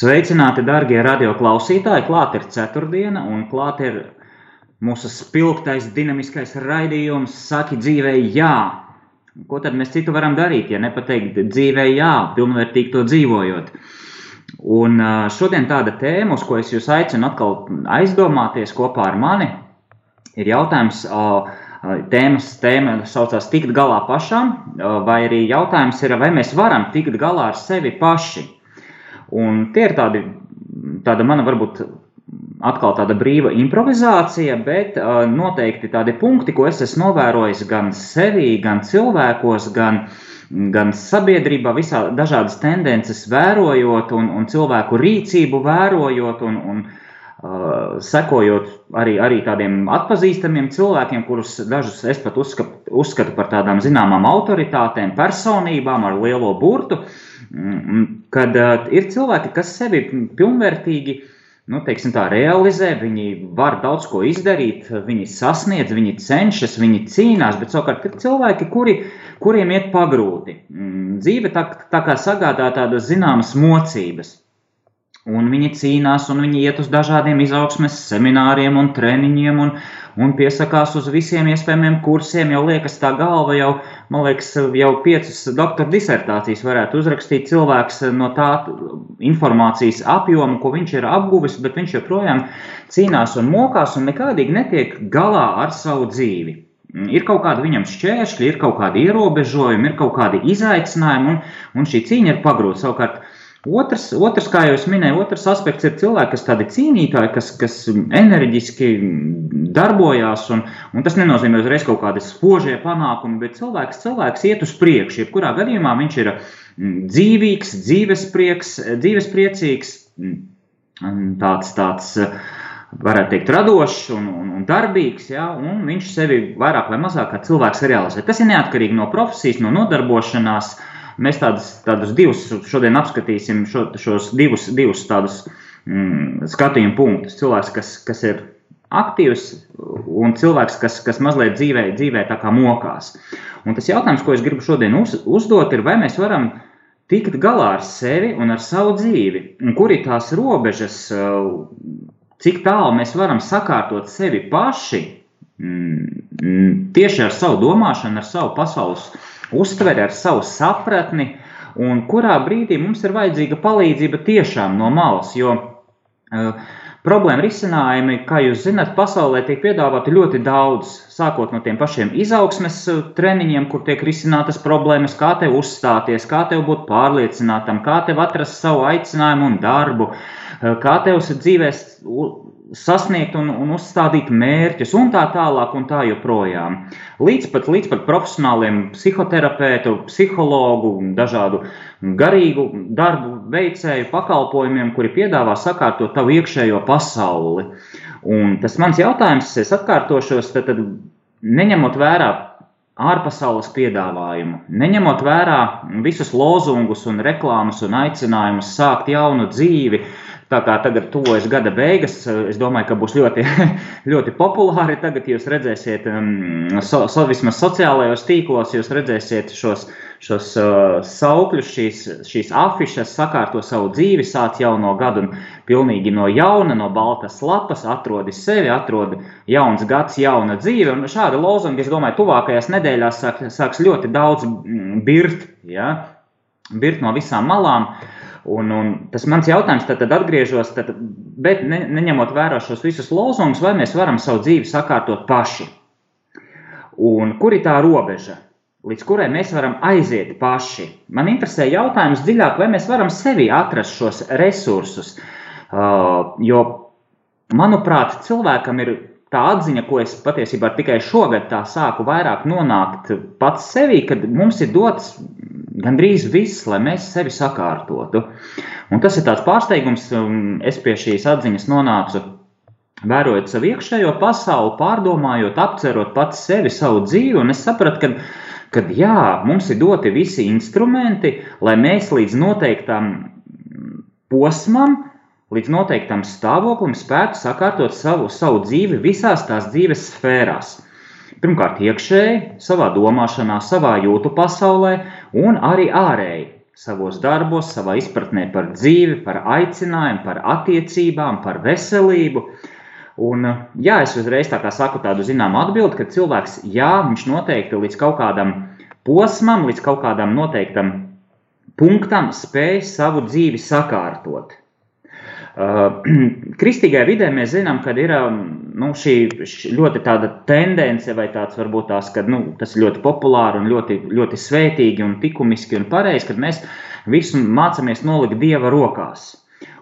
Sveicināti, darbie radioklausītāji! Klāt ir ceturtdiena, un klāt ir mūsu spilgtais, dinamiskais raidījums, saki dzīvē, jā. Ko tad mēs citu varam darīt, ja nepateikt dzīvē, jā, pilnvērtīgi to dzīvojot? Un šodien tāda tēma, uz ko es jūs aicinu atkal aizdomāties kopā ar mani, ir jautājums, tēmas tēma saucās tikt galā pašam, vai arī jautājums ir, vai mēs varam tikt galā ar sevi paši. Un tie ir tādi, tāda mana varbūt atkal tāda brīva improvizācija, bet uh, noteikti tādi punkti, ko es esmu novērojis gan sevī, gan cilvēkos, gan, gan sabiedrībā, visā dažādas tendences vērojot un, un cilvēku rīcību vērojot un, un uh, sekojot arī, arī tādiem atpazīstamiem cilvēkiem, kurus dažus es pat uzskatu, uzskatu par tādām zināmām autoritātēm, personībām ar lielo burtu. Uh, kad uh, ir cilvēki, kas sevi pilnvērtīgi nu, teiksim, tā, realizē, viņi var daudz ko izdarīt, viņi sasniedz, viņi cenšas, viņi cīnās, bet savukārt ir cilvēki, kuri, kuriem iet pagrūti. Mm, dzīve tā, tā kā sagādā tādas zināmas mocības. Un viņi cīnās, un viņi iet uz dažādiem izaugsmes semināriem un treniņiem, un, un piesakās uz visiem iespējamiem kursiem. Jau liekas, tā galva jau, man liekas, jau piecas doktora disertācijas varētu uzrakstīt cilvēks no tā informācijas apjoma, ko viņš ir apguvis, bet viņš joprojām cīnās un mokās un nekādīgi netiek galā ar savu dzīvi. Ir kaut kāda viņam šķēršļi, ir kaut kādi ierobežojumi, ir kaut kādi izaicinājumi, un, un šī cīņa ir pagrūta. Savukārt, Otrs, otrs, kā jau minēju, otrs aspekts ir cilvēki, kas tādi cīnītāji, kas, kas enerģiski darbojās, un, un tas nenozīmē uzreiz kaut kādi spožie panākumi, bet cilvēks, cilvēks iet uz priekšu. Jebkurā gadījumā viņš ir mm, dzīvīgs, dzīvesprieks, dzīvespriecīgs, mm, tāds, tāds varētu teikt, radošs un, un, un darbīgs, ja, un viņš sevi vairāk vai mazāk kā cilvēks realizē. Tas ir neatkarīgi no profesijas, no nodarbošanās. Mēs tādus, tādus divus šodien apskatīsim, šo, šos divus, divus tādus mm, skatījumu punktus. Cilvēks, kas, kas ir aktīvs un cilvēks, kas, kas mazliet dzīvē, dzīvē tā kā mokās. Un tas jautājums, ko es gribu šodien uz, uzdot, ir, vai mēs varam tikt galā ar sevi un ar savu dzīvi, un kur ir tās robežas, cik tālu mēs varam sakārtot sevi paši, mm, tieši ar savu domāšanu, ar savu pasaules uztveri, ar savu sapratni, un kurā brīdī mums ir vajadzīga palīdzība tiešām no malas. Jo uh, problēma risinājumi, kā jūs zināt, pasaulē tiek piedāvāti ļoti daudz, sākot no tiem pašiem izaugsmes eh, treniņiem, kur tiek risinātas problēmas, kā te uzstāties, kā tev būt pārliecinātam, kā tev atrast savu aicinājumu un darbu, eh, kā tev dzīvēs sasniegt un, un uzstādīt mērķus, un tā tālāk, un tā joprojām. Līdz pat, līdz pat profesionāliem psihoterapeitu, psihologu, dažādu garīgu darbu veicēju pakalpojumiem, kuri piedāvā sakārtot tavu iekšējo pasauli. Un tas mans jautājums, es atkārtošos, tad, tad neņemot vērā ārpasaules piedāvājumu, neņemot vērā visus lozungus un reklāmas un aicinājumus sākt jaunu dzīvi, uh, Tā kā tagad tuvojas gada beigas, es domāju, ka būs ļoti, ļoti populāri. Tagad jūs redzēsiet, um, so, so, vismaz sociālajos tīklos, jūs redzēsiet šos, šos uh, saukļus, šīs, šīs afišas, sakārto savu dzīvi, sāc jauno gadu un pilnīgi no jauna, no baltas lapas, atrodi sevi, atrodi jauns gads, jauna dzīve. Un šāda lozunga, es domāju, tuvākajās nedēļās sāk, sāks ļoti daudz mm, birt, ja? birt no visām malām. Uh, Un, un tas mans jautājums tad, tad atgriežos, tad, bet ne, neņemot vērā šos visus lozungus, vai mēs varam savu dzīvi sakārtot paši? Un kur ir tā robeža, līdz kurai mēs varam aiziet paši? Man interesē jautājums dziļāk, vai mēs varam sevi atrast šos resursus. Uh, jo, manuprāt, cilvēkam ir tā atziņa, ko es patiesībā tikai šogad tā sāku vairāk nonākt pats sevī, kad mums ir dots gandrīz viss, lai mēs sevi sakārtotu. Un tas ir tāds pārsteigums, es pie šīs atziņas nonācu. Vērojot savu iekšējo pasauli, pārdomājot, apcerot pats sevi, savu dzīvi, un es sapratu, ka, ka jā, mums ir doti visi instrumenti, lai mēs līdz noteiktam posmam līdz noteiktam stāvoklim spētu sakārtot savu, savu dzīvi visās tās dzīves sfērās. Pirmkārt, iekšēji, savā domāšanā, savā jūtu pasaulē, un arī ārēji, savos darbos, savā izpratnē par dzīvi, par aicinājumu, par attiecībām, par veselību. Un, jā, es uzreiz tā kā saku tādu zināmu atbildi, ka cilvēks, jā, viņš noteikti līdz kaut kādam posmam, līdz kaut kādam noteiktam punktam spēj savu dzīvi sakārtot. Uh, kristīgajā vidē mēs zinām, ka ir um, nu, šī ļoti tāda tendence, vai tāds varbūt tās, ka nu, tas ir ļoti populāri un ļoti, ļoti svētīgi un likumiski un pareizi, kad mēs visu mācāmies nolikt Dieva rokās.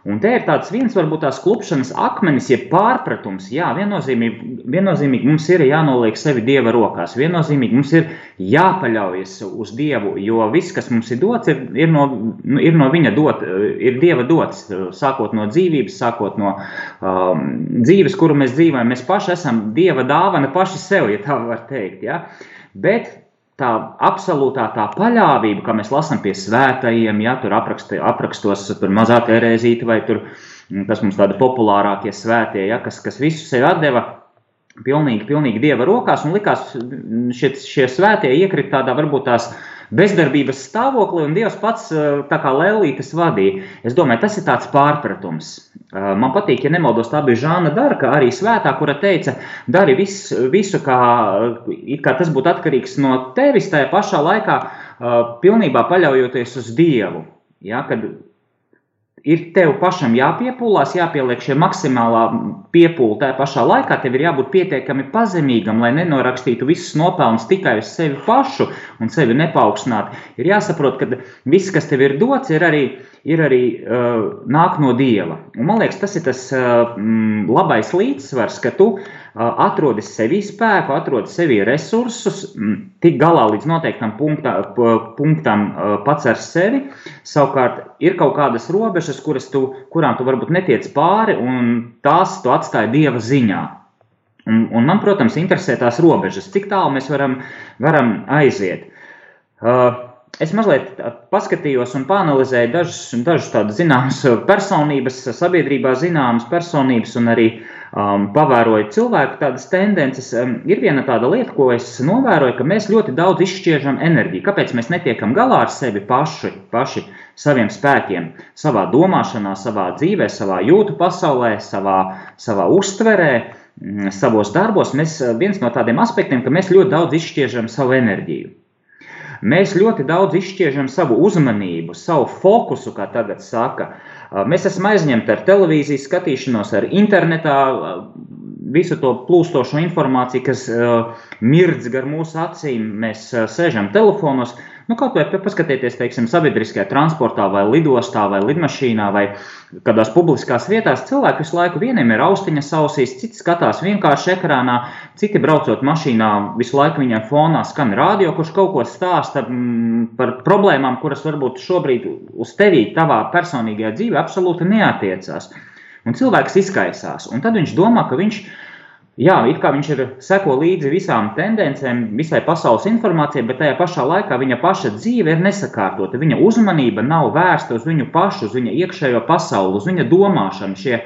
Un te ir tāds viens, varbūt tās klupšanas akmenis, jeb pārpratums. Jā, viennozīmīgi, viennozīmīgi mums ir jānoliek sevi Dieva rokās, viennozīmīgi mums ir jāpaļaujas uz Dievu, jo viss, kas mums ir dots, ir, ir, no, nu, ir no Viņa dot, ir Dieva dots, sākot no dzīvības, sākot no um, dzīves, kuru mēs dzīvojam. Mēs paši esam Dieva dāvana paši sev, ja tā var teikt. Ja? Bet tā absolūtā tā paļāvība, kā mēs lasām pie svētajiem, ja tur apraksti, aprakstos, tur mazā terēzīte vai tur, mm, kas mums tādi populārākie svētie, ja, kas, kas visu sevi atdeva pilnīgi, pilnīgi dieva rokās un likās mm, šie, šie svētie iekrita tādā varbūt tās bezdarbības stāvoklī, un Dievs pats eh, tā kā lēlītes vadīja. Es domāju, tas ir tāds pārpratums. Eh, man patīk, ja nemaldos, tā bija Žāna Darka, arī svētā, kura teica, dari vis, visu, kā, kā tas būtu atkarīgs no tevis, tajā pašā laikā eh, pilnībā paļaujoties uz Dievu. Ja, kad ir tev pašam jāpiepūlās, jāpieliek šie maksimālā piepūle tajā pašā laikā. Tev ir jābūt pietiekami pazemīgam, lai nenorakstītu visus nopelnus tikai uz sevi pašu un sevi nepaukstināt. Ir jāsaprot, ka viss, kas tev ir dots, ir arī ir arī uh, nāk no dieva. Un, man liekas, tas ir tas uh, labais līdzsvars, ka tu uh, atrodi sevi spēku, atrodi sevi resursus, tik galā līdz noteiktam punktā, punktam uh, pats ar sevi. Savukārt ir kaut kādas robežas, tu, kurām tu varbūt netiec pāri, un tās tu atstāji dieva ziņā. Un, un man, protams, interesē tās robežas, cik tālu mēs varam, varam aiziet. Uh, es mazliet paskatījos un panalizēju dažus, dažus tādus zināmus personības, sabiedrībā zināmas personības un arī um, pavēroju cilvēku tādas tendences. Um, ir viena tāda lieta, ko es novēroju, ka mēs ļoti daudz izšķiežam enerģiju. Kāpēc mēs netiekam galā ar sevi paši, paši saviem spēkiem, savā domāšanā, savā dzīvē, savā jūtu pasaulē, savā, savā uztverē? Mm, savos darbos mēs viens no tādiem aspektiem, ka mēs ļoti daudz izšķiežam savu enerģiju. Mēs ļoti daudz izšķiežam savu uzmanību, savu fokusu, kā tagad saka. Mēs esam aizņemti ar televīzijas skatīšanos, ar internetā, visu to plūstošo informāciju, kas mirdz gar mūsu acīm. Mēs sēžam telefonos, Nu, kaut vai paskatieties, teiksim, sabiedriskajā transportā, vai lidostā, vai lidmašīnā, vai kādās publiskās vietās. Cilvēki visu laiku vieniem ir austiņas ausīs, citi skatās vienkārši ekrānā, citi braucot mašīnā, visu laiku viņiem fonā skan radio, kurš kaut ko stāsta mm, par problēmām, kuras varbūt šobrīd uz tevi, tavā personīgajā dzīvē, absolūti neatiecās. Un cilvēks izkaisās, un tad viņš domā, ka viņš ir Jā, it kā viņš ir seko līdzi visām tendencēm, visai pasaules informācijai, bet tajā pašā laikā viņa paša dzīve ir nesakārtota. Viņa uzmanība nav vērsta uz viņu pašu, uz viņa iekšējo pasauli, uz viņa domāšanu. Šie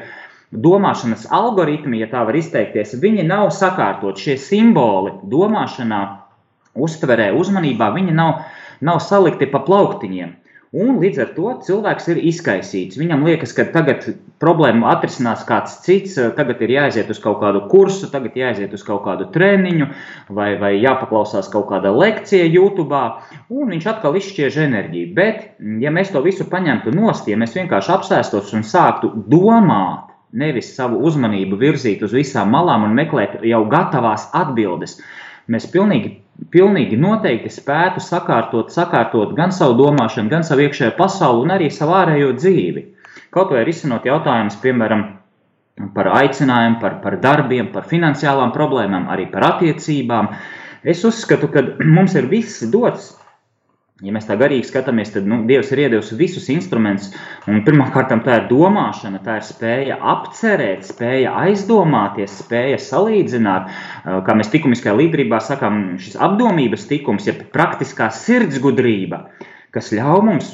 domāšanas algoritmi, ja tā var izteikties, viņi nav sakārtot. Šie simboli domāšanā, uztverē, uzmanībā, viņi nav, nav salikti pa plauktiņiem. Un līdz ar to cilvēks ir izkaisīts. Viņam liekas, ka tagad problēmu atrisinās kāds cits, tagad ir jāaiziet uz kaut kādu kursu, tagad jāaiziet uz kaut kādu treniņu, vai, vai jāpaklausās kaut kāda lekcija YouTube, un viņš atkal izšķiež enerģiju. Bet, ja mēs to visu paņemtu nost, ja mēs vienkārši apsēstos un sāktu domāt, nevis savu uzmanību virzīt uz visām malām un meklēt jau gatavās atbildes, mēs pilnīgi pilnīgi noteikti spētu sakārtot, sakārtot gan savu domāšanu, gan savu iekšējo pasauli un arī savu ārējo dzīvi. Kaut vai risinot jautājumus, piemēram, par aicinājumu, par, par darbiem, par finansiālām problēmām, arī par attiecībām. Es uzskatu, ka mums ir viss dots. Ja mēs tā garīgi skatāmies, tad nu, Dievs ir iedevis visus instrumentus. Pirmkārt, tā ir domāšana, tā ir spēja apcerēt, spēja aizdomāties, spēja salīdzināt. Kā mēs likumiskajā līderībā sakām, šis apdomības tikums, ja praktiskā sirdsgudrība, kas ļauj mums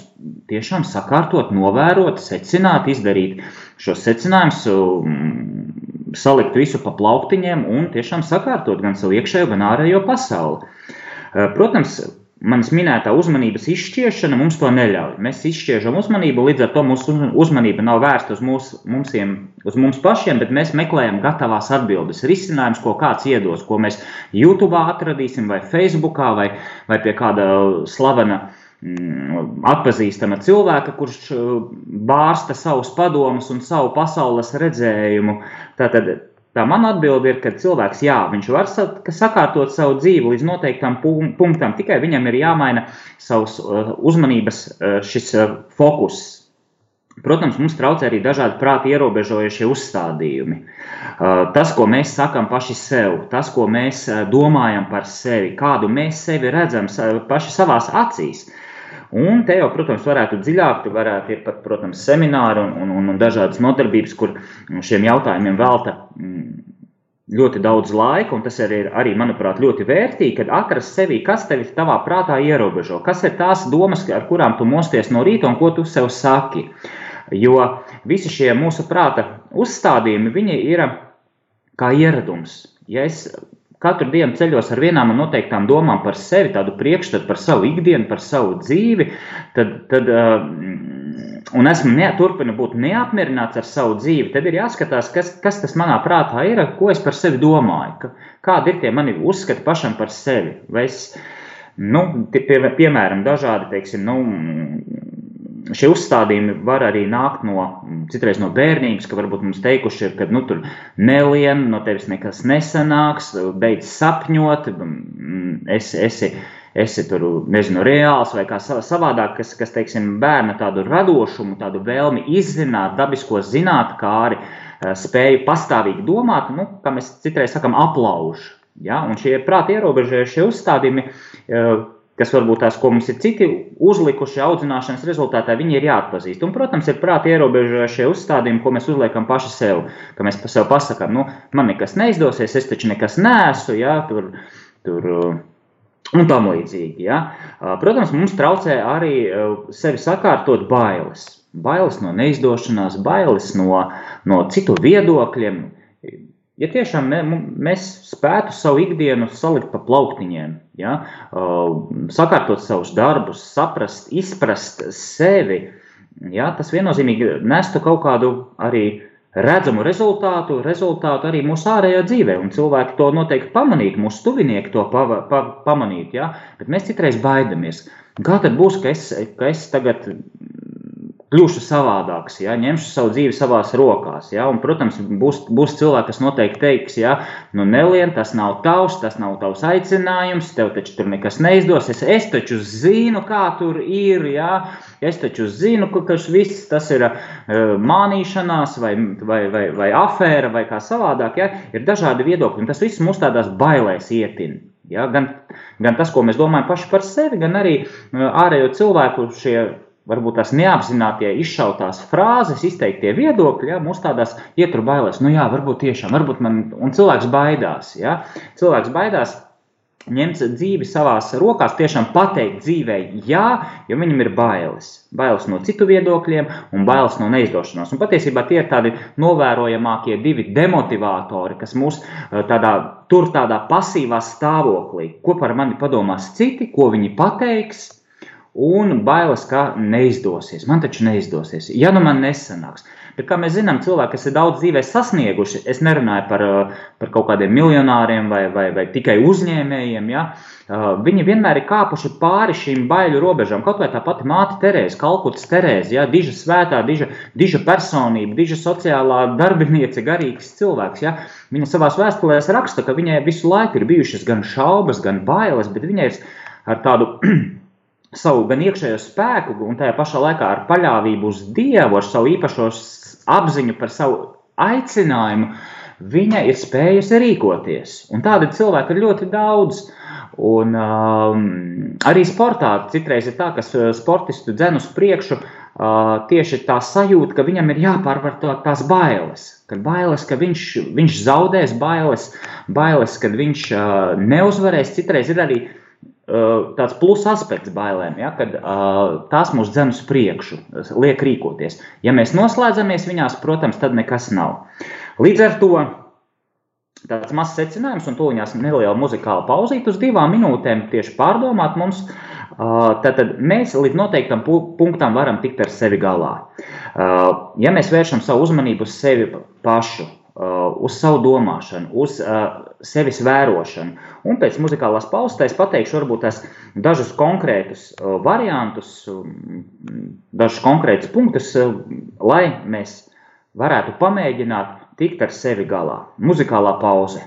tiešām sakārtot, novērot, secināt, izdarīt šos secinājumus, um, salikt visu pa plauktiņiem un tiešām sakārtot gan savu iekšējo, gan ārējo pasauli. Protams, manis minētā uzmanības izšķiešana mums to neļauj. Mēs izšķiežam uzmanību, līdz ar to mūsu uzmanība nav vērsta uz, mūs, mumsiem, uz mums pašiem, bet mēs meklējam gatavās atbildes, risinājumus, ko kāds iedos, ko mēs YouTube atradīsim, vai Facebook, vai, vai pie kāda slavena Mm, atpazīstama cilvēka, kurš uh, bārsta savus padomus un savu pasaules redzējumu. Tātad tā mana atbilde ir, ka cilvēks, jā, viņš var sakārtot savu dzīvi līdz noteiktam punktam, tikai viņam ir jāmaina savs uh, uzmanības uh, šis fokus. Protams, mums traucē arī dažādi prāti ierobežojušie uzstādījumi. Tas, ko mēs sakām paši sev, tas, ko mēs domājam par sevi, kādu mēs sevi redzam paši savās acīs, Un te jau, protams, varētu dziļāk, tur varētu ir pat, protams, semināri un, un, un, un dažādas nodarbības, kur šiem jautājumiem velta mm, ļoti daudz laika, un tas arī ir, arī, manuprāt, ļoti vērtīgi, kad atrast sevi, kas tevi tavā prātā ierobežo, kas ir tās domas, ar kurām tu mosties no rīta un ko tu sev saki. Jo visi šie mūsu prāta uzstādījumi, viņi ir kā ieradums. Ja es katru dienu ceļos ar vienām un noteiktām domām par sevi, tādu priekšstatu par savu ikdienu, par savu dzīvi, tad, tad un esmu ne, turpinu būt neapmierināts ar savu dzīvi, tad ir jāskatās, kas, kas tas manā prātā ir, ko es par sevi domāju, ka, kādi ir tie mani uzskati pašam par sevi. Vai es, nu, pie, piemēram, dažādi, teiksim, nu, šie uzstādījumi var arī nākt no, citreiz no bērnības, ka varbūt mums teikuši ir, ka, nu, tur nelien, no tevis nekas nesanāks, beidz sapņot, esi, esi, esi tur, nezinu, reāls vai kā savādāk, kas, kas, teiksim, bērna tādu radošumu, tādu vēlmi izzināt, dabisko zinātkāri, spēju pastāvīgi domāt, nu, kā mēs citreiz sakam, aplauž. Ja? Un šie prāti ierobežojušie uzstādījumi, kas varbūt tās, ko mums ir citi uzlikuši audzināšanas rezultātā, viņi ir jāatpazīst. Un, protams, ir prāti ierobežojošie uzstādījumi, ko mēs uzliekam paši sev. Ka mēs pa sev pasakām, nu, man nekas neizdosies, es taču nekas nesu, ja, tur, tur, un tam līdzīgi. Ja. Protams, mums traucē arī sevi sakārtot bailes. Bailes no neizdošanās, bailes no, no citu viedokļiem, Ja tiešām mē, mēs spētu savu ikdienu salikt pa plauktiņiem, ja, sakārtot savus darbus, saprast, izprast sevi, ja, tas viennozīmīgi nestu kaut kādu arī redzamu rezultātu, rezultātu arī mūsu ārējā dzīvē. Un cilvēki to noteikti pamanītu, mūsu tuvinieki to pa, pa, pamanītu. Ja? Bet mēs citreiz baidamies. Kā tad būs, ka es, ka es tagad kļūšu savādāks, ja, ņemšu savu dzīvi savās rokās. Ja, un, protams, būs, būs cilvēki, kas noteikti teiks, ja, nu, nelien, tas nav tavs, tas nav tavs aicinājums, tev taču tur nekas neizdosies. Es taču zinu, kā tur ir, ja, es taču zinu, ka viss tas ir uh, mānīšanās vai, vai, vai, vai afēra vai kā savādāk. Ja, ir dažādi viedokļi, un tas viss mūs tādās bailēs ietin. Ja, gan, gan tas, ko mēs domājam paši par sevi, gan arī uh, ārējo cilvēku šie varbūt tās neapzinātie izšautās frāzes, izteiktie viedokļi, ja, mūs tādās ietur bailēs. Nu jā, varbūt tiešām, varbūt man, un cilvēks baidās, ja. Cilvēks baidās ņemt dzīvi savās rokās, tiešām pateikt dzīvē jā, jo viņam ir bailes. Bailes no citu viedokļiem un bailes no neizdošanās. Un patiesībā tie ir tādi novērojamākie divi demotivatori, kas mūs eh, tādā, tur tādā pasīvā stāvoklī, ko par mani padomās citi, ko viņi pateiks, un bailes, ka neizdosies. Man taču neizdosies. Ja nu man nesanāks. Bet, kā mēs zinām, cilvēki, kas ir daudz dzīvē sasnieguši, es nerunāju par, par kaut kādiem miljonāriem vai, vai, vai tikai uzņēmējiem, ja, viņi vienmēr ir kāpuši pāri šīm baiļu robežām. Kaut vai tā pati māte Terēze, Kalkutas Terēze, ja, diža svētā, diža, diža personība, diža sociālā darbiniece, garīgs cilvēks. Ja. Viņa savā vēstulēs raksta, ka viņai visu laiku ir bijušas gan šaubas, gan bailes, bet viņai ir ar tādu savu gan iekšējo spēku, un tajā pašā laikā ar paļāvību uz Dievu, ar savu īpašo apziņu par savu aicinājumu, viņa ir spējusi rīkoties. Un tādi cilvēki ir ļoti daudz. Un, um, arī sportā citreiz ir tā, ka sportistu dzen uz priekšu uh, tieši tā sajūta, ka viņam ir jāpārvar tā, tās bailes. Kad bailes, ka viņš, viņš zaudēs, bailes, bailes kad viņš uh, neuzvarēs. Citreiz ir arī uh, tāds plus aspekts bailēm, ja, kad uh, tās mūs dzen uz priekšu, liek rīkoties. Ja mēs noslēdzamies viņās, protams, tad nekas nav. Līdz ar to tāds mazs secinājums, un toņās neliela muzikāla pauzīte uz divām minūtēm tieši pārdomāt mums. Tātad mēs līdz noteiktam punktam varam tikt ar sevi galā. Ja mēs vēršam savu uzmanību uz sevi pašu, uz savu domāšanu, uz sevis vērošanu, un pēc muzikālās pauzes pateikšu varbūt tās dažus konkrētus variantus, dažus konkrētus punktus, lai mēs varētu pamēģināt tikt ar sevi galā. Muzikālā pauze.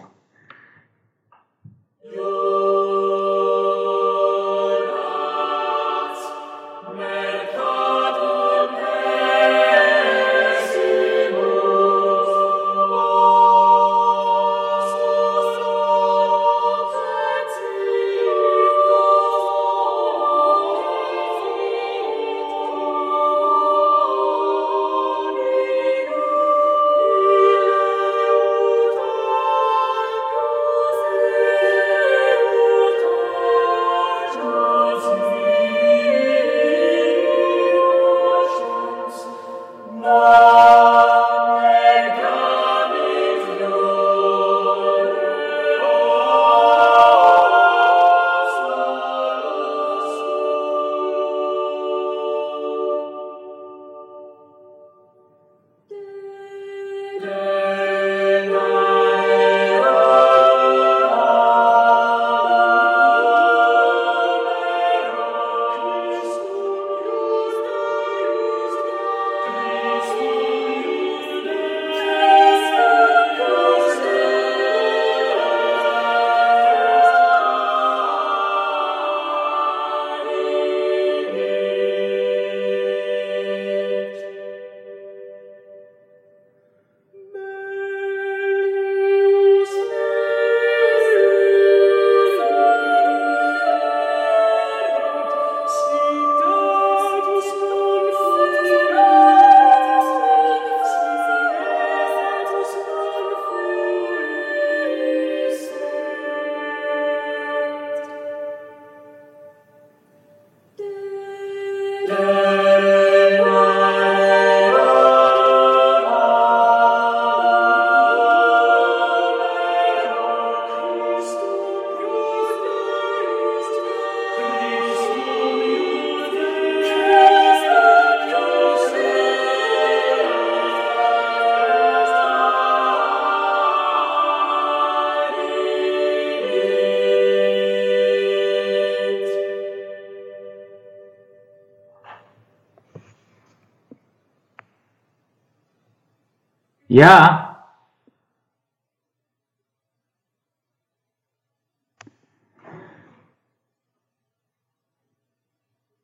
Jā.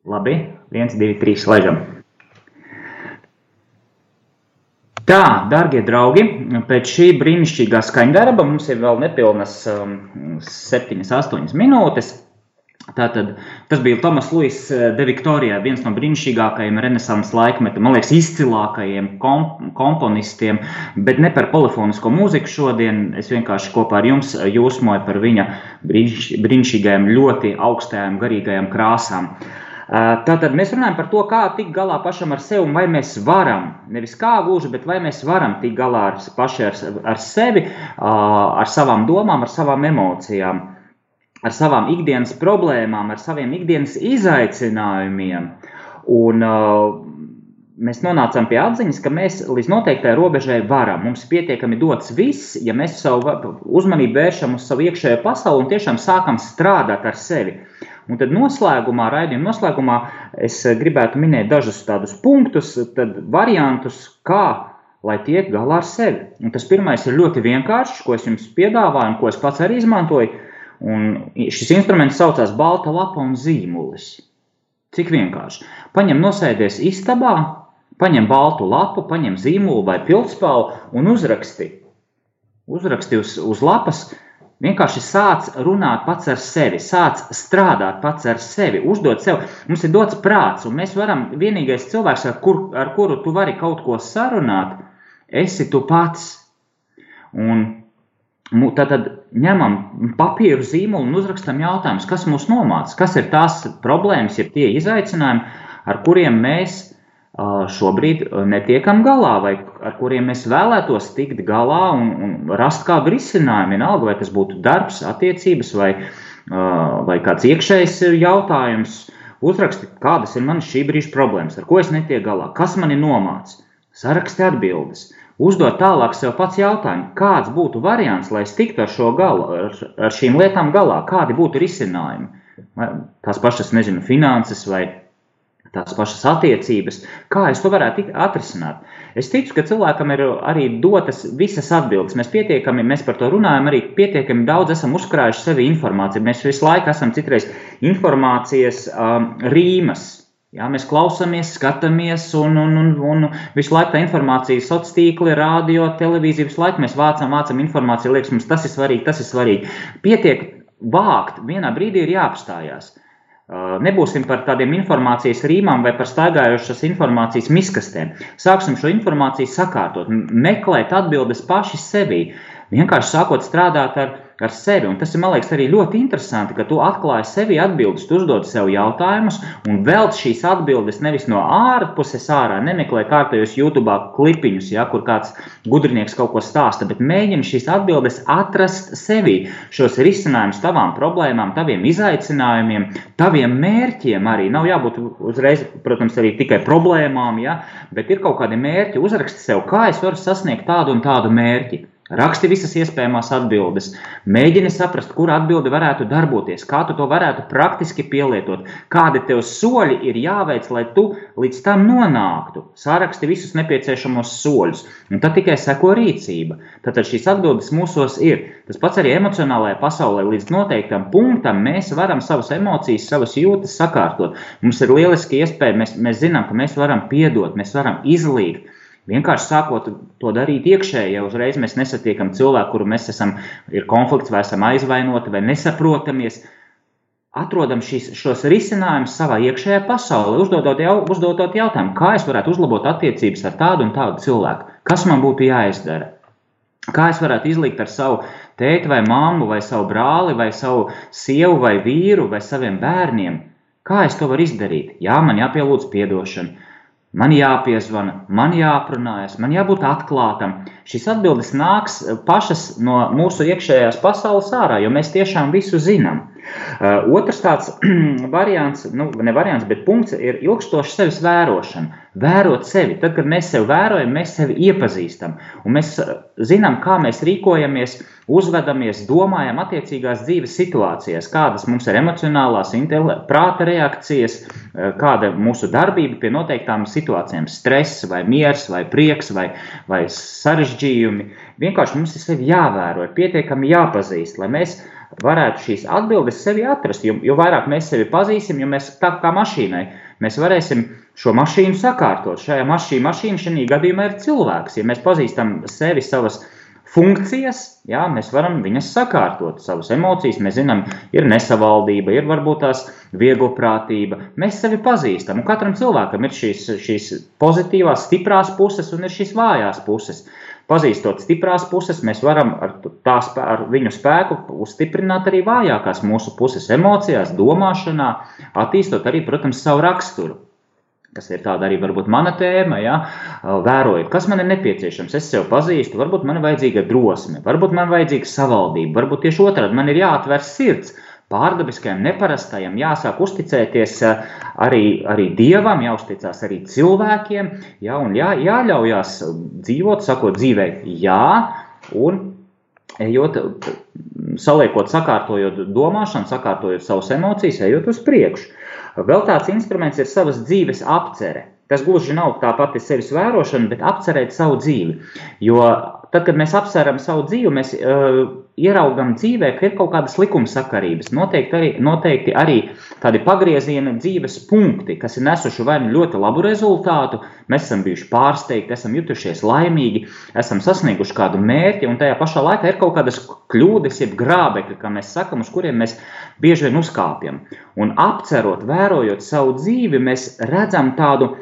Labi, viens, divi, trīs, laižam. Tā, darbie draugi, pēc šī brīnišķīgā skaņdarba mums ir vēl nepilnas um, 7, 8 minūtes. Tātad, tas bija Tomas Luis eh, de Viktorijā, viens no brīnišķīgākajiem renesanses laikmeta, man liekas, izcilākajiem komp komponistiem, bet ne par polifonisko mūziku šodien. Es vienkārši kopā ar jums eh, jūsmoju par viņa brīniš brīnišķīgajām, ļoti augstajām garīgajām krāsām. Eh, tātad mēs runājam par to, kā tikt galā pašam ar sevi, vai mēs varam, nevis kā gluži, bet vai mēs varam tikt galā ar, paši ar, ar sevi, ar savām domām, ar savām emocijām ar savām ikdienas problēmām, ar saviem ikdienas izaicinājumiem. Un, uh, mēs nonācām pie atziņas, ka mēs līdz noteiktai robežai varam. Mums pietiekami dots viss, ja mēs savu uzmanību vēršam uz savu iekšējo pasauli un tiešām sākam strādāt ar sevi. Un tad noslēgumā, raidījuma noslēgumā, es gribētu minēt dažus tādus punktus, variantus, kā lai tiek galā ar sevi. Un tas pirmais ir ļoti vienkāršs, ko es jums piedāvāju un ko es pats arī izmantoju Un šis instruments saucās balta lapa un zīmulis. Cik vienkārši. Paņem nosēdies istabā Paņem baltu lapu, paņem zīmolu vai pildspālu un uzraksti. Uzraksti uz, uz lapas, vienkārši sāc runāt pats ar sevi, sāc strādāt pats ar sevi, uzdot sev. Mums ir dots prāts, un mēs varam, vienīgais cilvēks, ar, kur, ar kuru tu vari kaut ko sarunāt, esi tu pats. Un Tad ņemam papīru zīmolu un uzrakstam jautājumus, kas mūs nomāca, kas ir tās problēmas, ir tie izaicinājumi, ar kuriem mēs šobrīd netiekam galā, vai ar kuriem mēs vēlētos tikt galā un, un rast kādu risinājumu. Vienalga, vai tas būtu darbs, attiecības vai, vai kāds iekšējs jautājums. Uzraksti, kādas ir manas šī brīža problēmas, ar ko es netieku galā, kas mani nomāca. Saraksti atbildes uzdot tālāk sev pats jautājumu, kāds būtu variants, lai tiktu ar galu, ar, ar šīm lietām galā, kādi būtu risinājumi. Tās pašas, nezinu, finanses vai tās pašas attiecības, kā es to varētu atrisināt. Es ticu, ka cilvēkam ir arī dotas visas atbildes. Mēs pietiekami, mēs par to runājam, arī pietiekami daudz esam uzkrājuši sevi informāciju. Mēs visu laiku esam citreiz informācijas um, rīmas Jā, mēs klausāmies, skatāmies, un, un, un, un visu laiku tā informācija, sociālā tīkla, radio, televīzija, visu laiku mēs vācam, vācam informāciju, liekas, mums tas ir svarīgi, tas ir svarīgi. Pietiek vākt, vienā brīdī ir jāapstājās. Uh, nebūsim par tādiem informācijas rīmām vai par staigājošas informācijas miskastēm. Sāksim šo informāciju sakārtot, meklēt atbildes paši sevī. Vienkārši sākot strādāt ar, ar sevi. Un tas ir, man liekas, arī ļoti interesanti, ka tu atklāji sevi atbildes, tu uzdod sev jautājumus un velc šīs atbildes nevis no ārpuses ārā, nemeklē kārtējos YouTube klipiņus, ja, kur kāds gudrinieks kaut ko stāsta, bet mēģini šīs atbildes atrast sevī, šos risinājumus tavām problēmām, taviem izaicinājumiem, taviem mērķiem arī. Nav jābūt uzreiz, protams, arī tikai problēmām, ja, bet ir kaut kādi mērķi, uzraksti sev, kā es varu sasniegt tādu un tādu mērķi. Raksti visas iespējamās atbildes, mēģini saprast, kur atbilde varētu darboties, kā tu to varētu praktiski pielietot, kādi tev soļi ir jāveic, lai tu līdz tam nonāktu. Sāraksti visus nepieciešamos soļus, un tad tikai seko rīcība. Tātad šīs atbildes mūsos ir. Tas pats arī emocionālajā pasaulē līdz noteiktam punktam mēs varam savas emocijas, savas jūtas sakārtot. Mums ir lieliski iespēja, mēs, mēs zinām, ka mēs varam piedot, mēs varam izlīgt. Vienkārši sākot to darīt iekšēji, ja uzreiz mēs nesatiekam cilvēku, kuru mēs esam, ir konflikts, vai esam aizvainoti, vai nesaprotamies, atrodam šīs, šos risinājumus savā iekšējā pasaulē, uzdodot, jau, uzdodot jautājumu, kā es varētu uzlabot attiecības ar tādu un tādu cilvēku, kas man būtu jāizdara, kā es varētu izlikt ar savu tēti vai mammu, vai savu brāli, vai savu sievu vai vīru, vai saviem bērniem. Kā es to varu izdarīt? Jā, man jāpielūdz piedošana. Man jāpiezvana, man jāaprunājas, man jābūt atklātam. Šīs atbildes nāks pašas no mūsu iekšējās pasaules ārā, jo mēs tiešām visu zinām. Uh, otrs tāds variants, nu, ne variants, bet punkts ir ilgstoša sevis vērošana. Vērot sevi. Tad, kad mēs sevi vērojam, mēs sevi iepazīstam. Un mēs uh, zinām, kā mēs rīkojamies, uzvedamies, domājam attiecīgās dzīves situācijās, kādas mums ir emocionālās, prāta reakcijas, kāda ir mūsu darbība pie noteiktām situācijām, stress, vai miers, vai prieks, vai, vai sarežģījumi. Vienkārši mums ir sevi jāvēro, ir pietiekami jāpazīst, lai mēs varētu šīs atbildes sevi atrast. Jo, jo vairāk mēs sevi pazīsim, jo mēs tā kā mašīnai, mēs varēsim šo mašīnu sakārtot. Šajā mašīnā, mašīna šajā gadījumā ir cilvēks. Ja mēs pazīstam sevi, savas funkcijas, jā, mēs varam viņas sakārtot, savas emocijas. Mēs zinām, ir nesavaldība, ir varbūt tās vieglprātība. Mēs sevi pazīstam, un katram cilvēkam ir šīs, šīs pozitīvās, stiprās puses un ir šīs vājās puses. Pazīstot stiprās puses, mēs varam ar, tās, ar viņu spēku uzstiprināt arī vājākās mūsu puses emocijās, domāšanā, attīstot arī, protams, savu raksturu. Tas ir tāda arī varbūt mana tēma, ja? vērojot, kas man ir nepieciešams. Es sev pazīstu, varbūt man ir vajadzīga drosme, varbūt man ir vajadzīga savaldība, varbūt tieši otrādi man ir jāatver sirds pārdabiskajam, neparastajam, jāsāk uzticēties eh, arī, arī dievam, jāuzticās arī cilvēkiem, jā, un jā, jāļaujās dzīvot, sakot dzīvē, jā, un ejot, saliekot, sakārtojot domāšanu, sakārtojot savas emocijas, ejot uz priekšu. Vēl tāds instruments ir savas dzīves apcere. Tas gluži nav tā pati sevis vērošana, bet apcerēt savu dzīvi. Jo tad, kad mēs apceram savu dzīvi, mēs uh, ieraugam dzīvē, ka ir kaut kādas likumsakarības, noteikti arī, noteikti arī tādi pagrieziena dzīves punkti, kas ir nesuši vai nu ļoti labu rezultātu, mēs esam bijuši pārsteigti, esam jutušies laimīgi, esam sasnieguši kādu mērķi, un tajā pašā laikā ir kaut kādas kļūdas, jeb grābekļi, kā mēs sakam, uz kuriem mēs bieži vien uzkāpjam. Un apcerot, vērojot savu dzīvi, mēs redzam tādu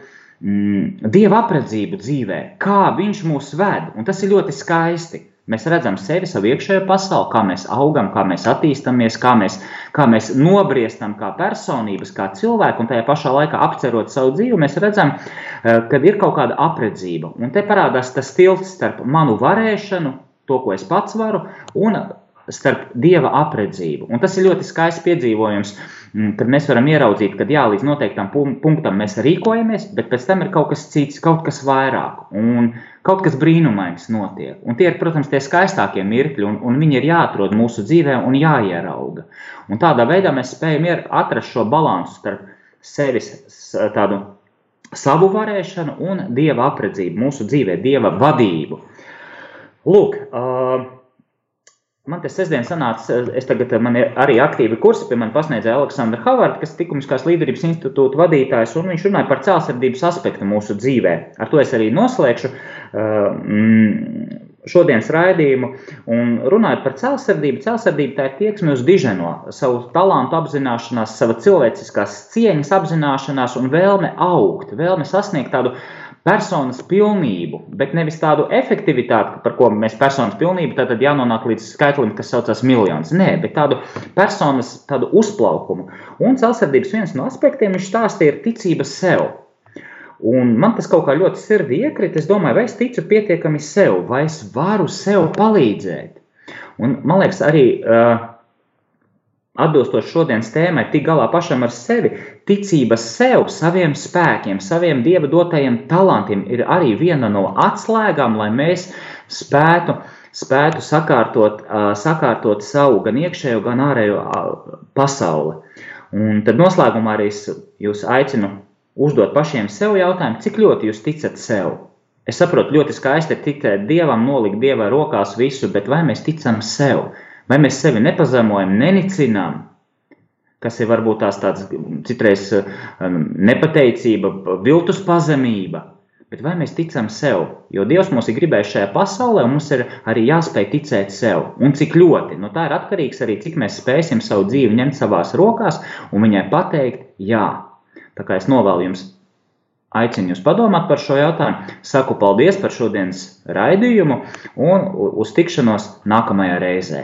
mm, dieva apredzību dzīvē, kā viņš mūs ved, un tas ir ļoti skaisti. Mēs redzam sevi, savu iekšējo pasauli, kā mēs augam, kā mēs attīstāmies, kā mēs, kā mēs nobriestam kā personības, kā cilvēki, un tajā pašā laikā apcerot savu dzīvi, mēs redzam, eh, ka ir kaut kāda apredzība. Un te parādās tas tilts starp manu varēšanu, to, ko es pats varu, un starp dieva apredzību. Un tas ir ļoti skaists piedzīvojums, mm, kad mēs varam ieraudzīt, ka jā, līdz noteiktam punktam mēs rīkojamies, bet pēc tam ir kaut kas cits, kaut kas vairāk. Un kaut kas brīnumains notiek. Un tie ir, protams, tie skaistākie mirkļi, un, un viņi ir jāatrod mūsu dzīvē un jāierauga. Un tādā veidā mēs spējam atrast šo balansu starp sevis tādu savu varēšanu un dieva apredzību, mūsu dzīvē, dieva vadību. Lūk, uh, Man tas sestdien sanāca, es tagad man ir arī aktīvi kursi, pie man pasniedzēja Aleksandra Havarda, kas ir likumiskās līderības institūta vadītājs, un viņš runāja par cēlsirdības aspektu mūsu dzīvē. Ar to es arī noslēgšu uh, šodienas raidījumu. Un runājot par cēlsirdību, cēlsirdība tā ir tieksme uz diženo, savu talantu apzināšanās, sava cilvēciskās cieņas apzināšanās un vēlme augt, vēlme sasniegt tādu personas pilnību, bet nevis tādu efektivitāti, par ko mēs personas pilnību, tad jānonāk līdz skaitlim, kas saucas miljonus. Nē, bet tādu personas tādu uzplaukumu. Un celsardības viens no aspektiem viņš stāstīja ir ticība sev. Un man tas kaut kā ļoti sirdī iekrita. Es domāju, vai es ticu pietiekami sev, vai es varu sev palīdzēt. Un, man liekas, arī uh, atbilstoši šodienas tēmai, tik galā pašam ar sevi, ticība sev, saviem spēkiem, saviem dieva dotajiem talantiem ir arī viena no atslēgām, lai mēs spētu, spētu sakārtot, sakārtot savu gan iekšējo, gan ārējo pasauli. Un tad noslēgumā arī jūs aicinu uzdot pašiem sev jautājumu, cik ļoti jūs ticat sev. Es saprotu, ļoti skaisti ir ticēt dievam, nolikt dievai rokās visu, bet vai mēs ticam sev? Vai mēs sevi nepazemojam, nenicinām, kas ir varbūt tās tāds citreiz um, nepateicība, viltus pazemība, bet vai mēs ticam sev? Jo Dievs mums ir gribējis šajā pasaulē, un mums ir arī jāspēj ticēt sev. Un cik ļoti? No tā ir atkarīgs arī, cik mēs spēsim savu dzīvi ņemt savās rokās un viņai pateikt jā. Tā kā es novēlu jums aicinu jūs padomāt par šo jautājumu. Saku paldies par šodienas raidījumu un uz tikšanos nākamajā reizē.